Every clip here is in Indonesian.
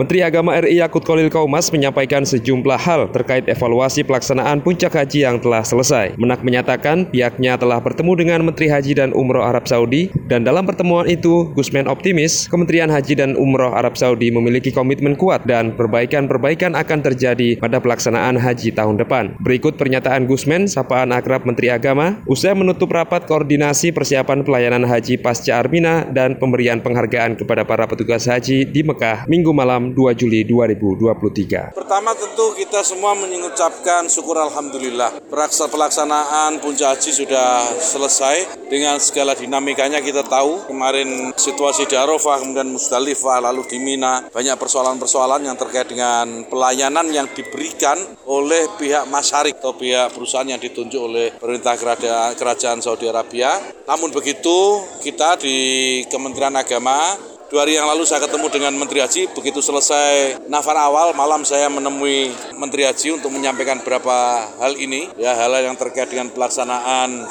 Menteri Agama RI Yakut Kolil Kaumas menyampaikan sejumlah hal terkait evaluasi pelaksanaan puncak haji yang telah selesai. Menak menyatakan pihaknya telah bertemu dengan Menteri Haji dan Umroh Arab Saudi dan dalam pertemuan itu Gusmen optimis Kementerian Haji dan Umroh Arab Saudi memiliki komitmen kuat dan perbaikan-perbaikan akan terjadi pada pelaksanaan haji tahun depan. Berikut pernyataan Gusmen, sapaan akrab Menteri Agama, usai menutup rapat koordinasi persiapan pelayanan haji pasca Armina dan pemberian penghargaan kepada para petugas haji di Mekah minggu malam 2 Juli 2023. Pertama tentu kita semua mengucapkan syukur Alhamdulillah. Pelaksanaan puncak haji sudah selesai dengan segala dinamikanya kita tahu. Kemarin situasi di Arafah, kemudian Musdalifah, lalu di Mina. Banyak persoalan-persoalan yang terkait dengan pelayanan yang diberikan oleh pihak masyarik atau pihak perusahaan yang ditunjuk oleh perintah kerajaan Saudi Arabia. Namun begitu kita di Kementerian Agama Dua hari yang lalu saya ketemu dengan Menteri Haji, begitu selesai nafar awal, malam saya menemui Menteri Haji untuk menyampaikan beberapa hal ini, ya hal, -hal yang terkait dengan pelaksanaan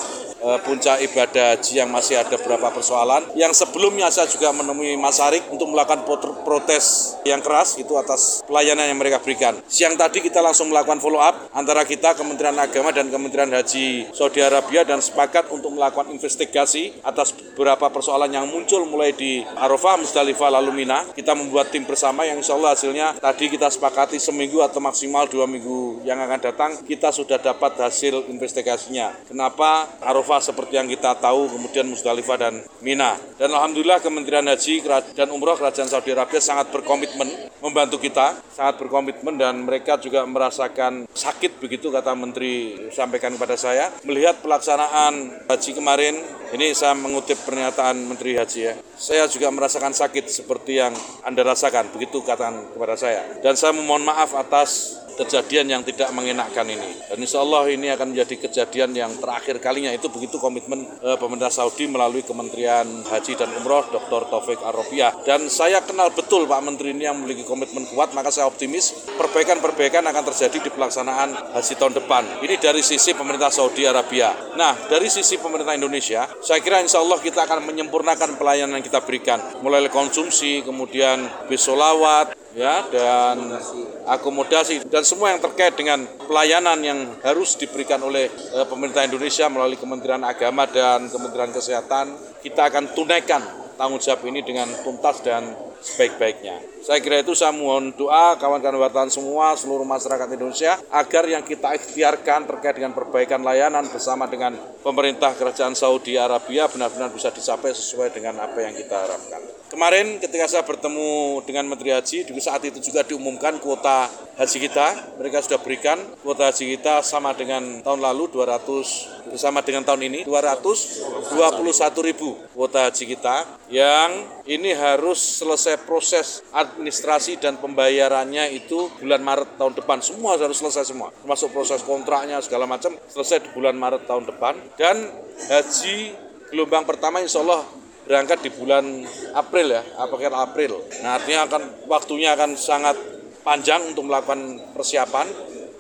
puncak ibadah haji yang masih ada beberapa persoalan. Yang sebelumnya saya juga menemui Mas Arik untuk melakukan protes yang keras itu atas pelayanan yang mereka berikan. Siang tadi kita langsung melakukan follow up antara kita Kementerian Agama dan Kementerian Haji Saudi Arabia dan sepakat untuk melakukan investigasi atas beberapa persoalan yang muncul mulai di Arafah, Musdalifah, lalu Mina. Kita membuat tim bersama yang insya Allah hasilnya tadi kita sepakati seminggu atau maksimal dua minggu yang akan datang kita sudah dapat hasil investigasinya. Kenapa Arafah Arafah seperti yang kita tahu, kemudian Musdalifah dan Mina. Dan Alhamdulillah Kementerian Haji dan Umroh Kerajaan Saudi Arabia sangat berkomitmen membantu kita, sangat berkomitmen dan mereka juga merasakan sakit begitu kata Menteri sampaikan kepada saya. Melihat pelaksanaan haji kemarin, ini saya mengutip pernyataan Menteri Haji ya. Saya juga merasakan sakit seperti yang Anda rasakan, begitu katakan kepada saya. Dan saya memohon maaf atas kejadian yang tidak mengenakkan ini. Dan insya Allah ini akan menjadi kejadian yang terakhir kalinya itu begitu komitmen eh, pemerintah Saudi melalui Kementerian Haji dan Umroh Dr. Taufik Arofiyah. Dan saya kenal betul Pak Menteri ini yang memiliki komitmen kuat, maka saya optimis perbaikan-perbaikan akan terjadi di pelaksanaan haji tahun depan. Ini dari sisi pemerintah Saudi Arabia. Nah, dari sisi pemerintah Indonesia, saya kira insya Allah kita akan menyempurnakan pelayanan yang kita berikan. Mulai konsumsi, kemudian bisolawat, ya dan akomodasi dan semua yang terkait dengan pelayanan yang harus diberikan oleh uh, pemerintah Indonesia melalui Kementerian Agama dan Kementerian Kesehatan kita akan tunaikan tanggung jawab ini dengan tuntas dan sebaik-baiknya. Saya kira itu saya mohon doa kawan-kawan wartawan semua seluruh masyarakat Indonesia agar yang kita ikhtiarkan terkait dengan perbaikan layanan bersama dengan pemerintah kerajaan Saudi Arabia benar-benar bisa dicapai sesuai dengan apa yang kita harapkan. Kemarin ketika saya bertemu dengan Menteri Haji, di saat itu juga diumumkan kuota haji kita. Mereka sudah berikan kuota haji kita sama dengan tahun lalu 200 sama dengan tahun ini 221 ribu kuota haji kita yang ini harus selesai proses administrasi dan pembayarannya itu bulan Maret tahun depan semua harus selesai semua termasuk proses kontraknya segala macam selesai di bulan Maret tahun depan dan haji gelombang pertama insya Allah berangkat di bulan April ya, akhir April. Nah artinya akan waktunya akan sangat panjang untuk melakukan persiapan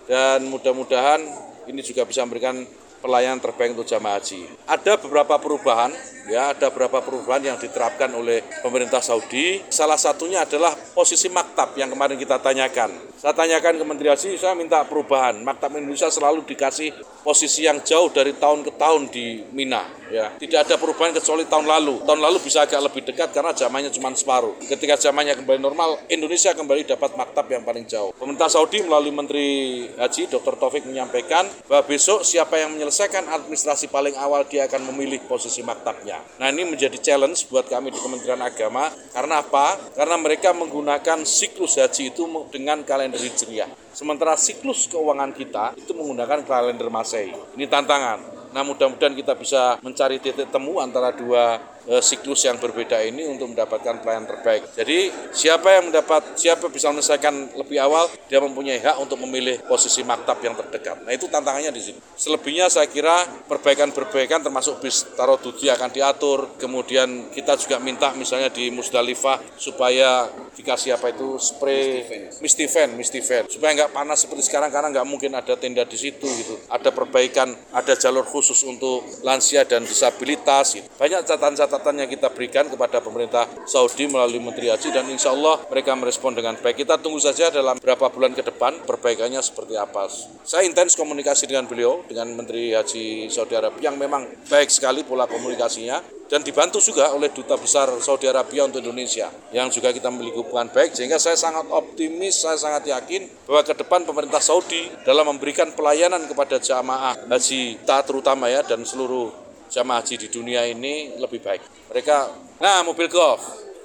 dan mudah-mudahan ini juga bisa memberikan pelayanan terbaik untuk jamaah haji. Ada beberapa perubahan, ya ada beberapa perubahan yang diterapkan oleh pemerintah Saudi. Salah satunya adalah posisi maktab yang kemarin kita tanyakan. Saya tanyakan ke Menteri Haji, saya minta perubahan. Maktab Indonesia selalu dikasih posisi yang jauh dari tahun ke tahun di Mina ya tidak ada perubahan kecuali tahun lalu tahun lalu bisa agak lebih dekat karena zamannya cuma separuh ketika zamannya kembali normal Indonesia kembali dapat maktab yang paling jauh pemerintah Saudi melalui Menteri Haji Dr. Taufik menyampaikan bahwa besok siapa yang menyelesaikan administrasi paling awal dia akan memilih posisi maktabnya. Nah ini menjadi challenge buat kami di Kementerian Agama. Karena apa? karena mereka menggunakan siklus haji itu dengan kalender hijriah. Sementara siklus keuangan kita itu menggunakan kalender Masehi. Ini tantangan. Nah mudah-mudahan kita bisa mencari titik temu antara dua siklus yang berbeda ini untuk mendapatkan pelayanan terbaik. Jadi siapa yang mendapat, siapa bisa menyelesaikan lebih awal, dia mempunyai hak untuk memilih posisi maktab yang terdekat. Nah itu tantangannya di sini. Selebihnya saya kira perbaikan-perbaikan termasuk bis tarodudi akan diatur. Kemudian kita juga minta misalnya di Musdalifah supaya dikasih apa itu spray mistifen, mistifen supaya nggak panas seperti sekarang karena nggak mungkin ada tenda di situ gitu. Ada perbaikan, ada jalur khusus untuk lansia dan disabilitas fasilitas. Gitu. Banyak catatan-catatan yang kita berikan kepada pemerintah Saudi melalui Menteri Haji dan insya Allah mereka merespon dengan baik. Kita tunggu saja dalam beberapa bulan ke depan perbaikannya seperti apa. Saya intens komunikasi dengan beliau, dengan Menteri Haji Saudi Arabia yang memang baik sekali pola komunikasinya dan dibantu juga oleh Duta Besar Saudi Arabia untuk Indonesia yang juga kita memiliki hubungan baik sehingga saya sangat optimis, saya sangat yakin bahwa ke depan pemerintah Saudi dalam memberikan pelayanan kepada jamaah haji kita terutama ya dan seluruh jamaah haji di dunia ini lebih baik. Mereka, nah mobil golf,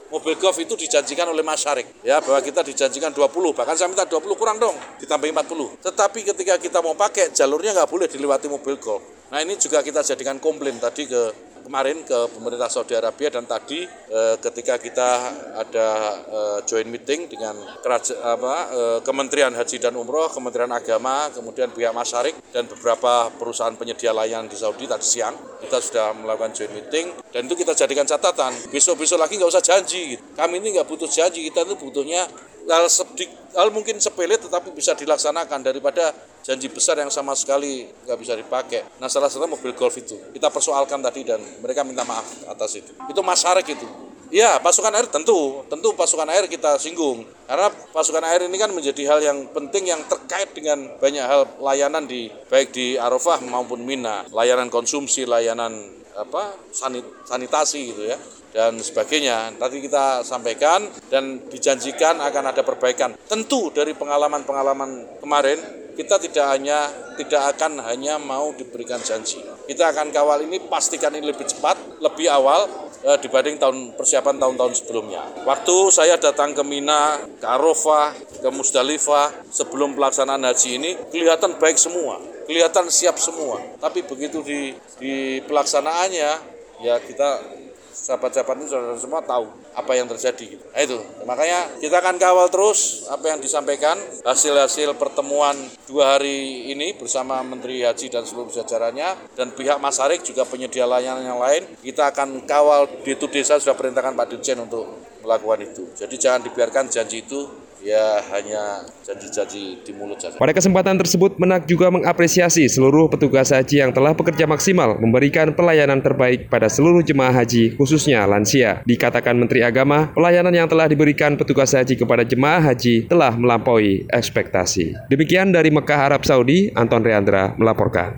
mobil golf itu dijanjikan oleh masyarakat. Ya bahwa kita dijanjikan 20 bahkan saya minta 20 kurang dong ditambah 40 tetapi ketika kita mau pakai jalurnya nggak boleh dilewati mobil golf. Nah ini juga kita jadikan komplain tadi ke kemarin ke pemerintah Saudi Arabia dan tadi eh, ketika kita ada eh, joint meeting dengan keraja, apa, eh, Kementerian Haji dan Umroh, Kementerian Agama, kemudian pihak masyarakat dan beberapa perusahaan penyedia layanan di Saudi tadi siang kita sudah melakukan joint meeting dan itu kita jadikan catatan besok-besok lagi nggak usah janji. Kami ini nggak butuh janji kita itu butuhnya hal mungkin sepele tetapi bisa dilaksanakan daripada janji besar yang sama sekali nggak bisa dipakai. Nah salah satu mobil golf itu kita persoalkan tadi dan mereka minta maaf atas itu. Itu masyarakat itu. Ya, pasukan air tentu, tentu pasukan air kita singgung. Karena pasukan air ini kan menjadi hal yang penting yang terkait dengan banyak hal layanan di baik di Arafah maupun Mina, layanan konsumsi, layanan apa sanit, sanitasi gitu ya dan sebagainya. Tadi kita sampaikan dan dijanjikan akan ada perbaikan. Tentu dari pengalaman-pengalaman kemarin kita tidak hanya tidak akan hanya mau diberikan janji. Kita akan kawal ini pastikan ini lebih cepat, lebih awal eh, dibanding tahun persiapan tahun-tahun sebelumnya. Waktu saya datang ke Mina, ke Arafah, ke Musdalifah sebelum pelaksanaan haji ini kelihatan baik semua, kelihatan siap semua. Tapi begitu di di pelaksanaannya ya kita sahabat-sahabat ini saudara semua tahu apa yang terjadi gitu. Nah, itu makanya kita akan kawal terus apa yang disampaikan hasil-hasil pertemuan dua hari ini bersama Menteri Haji dan seluruh jajarannya dan pihak Masarik juga penyedia layanan yang lain kita akan kawal di desa sudah perintahkan Pak Dirjen untuk melakukan itu. Jadi jangan dibiarkan janji itu ya hanya janji-janji di mulut saja. Pada kesempatan tersebut, Menak juga mengapresiasi seluruh petugas haji yang telah bekerja maksimal memberikan pelayanan terbaik pada seluruh jemaah haji, khususnya lansia. Dikatakan Menteri Agama, pelayanan yang telah diberikan petugas haji kepada jemaah haji telah melampaui ekspektasi. Demikian dari Mekah, Arab Saudi, Anton Reandra melaporkan.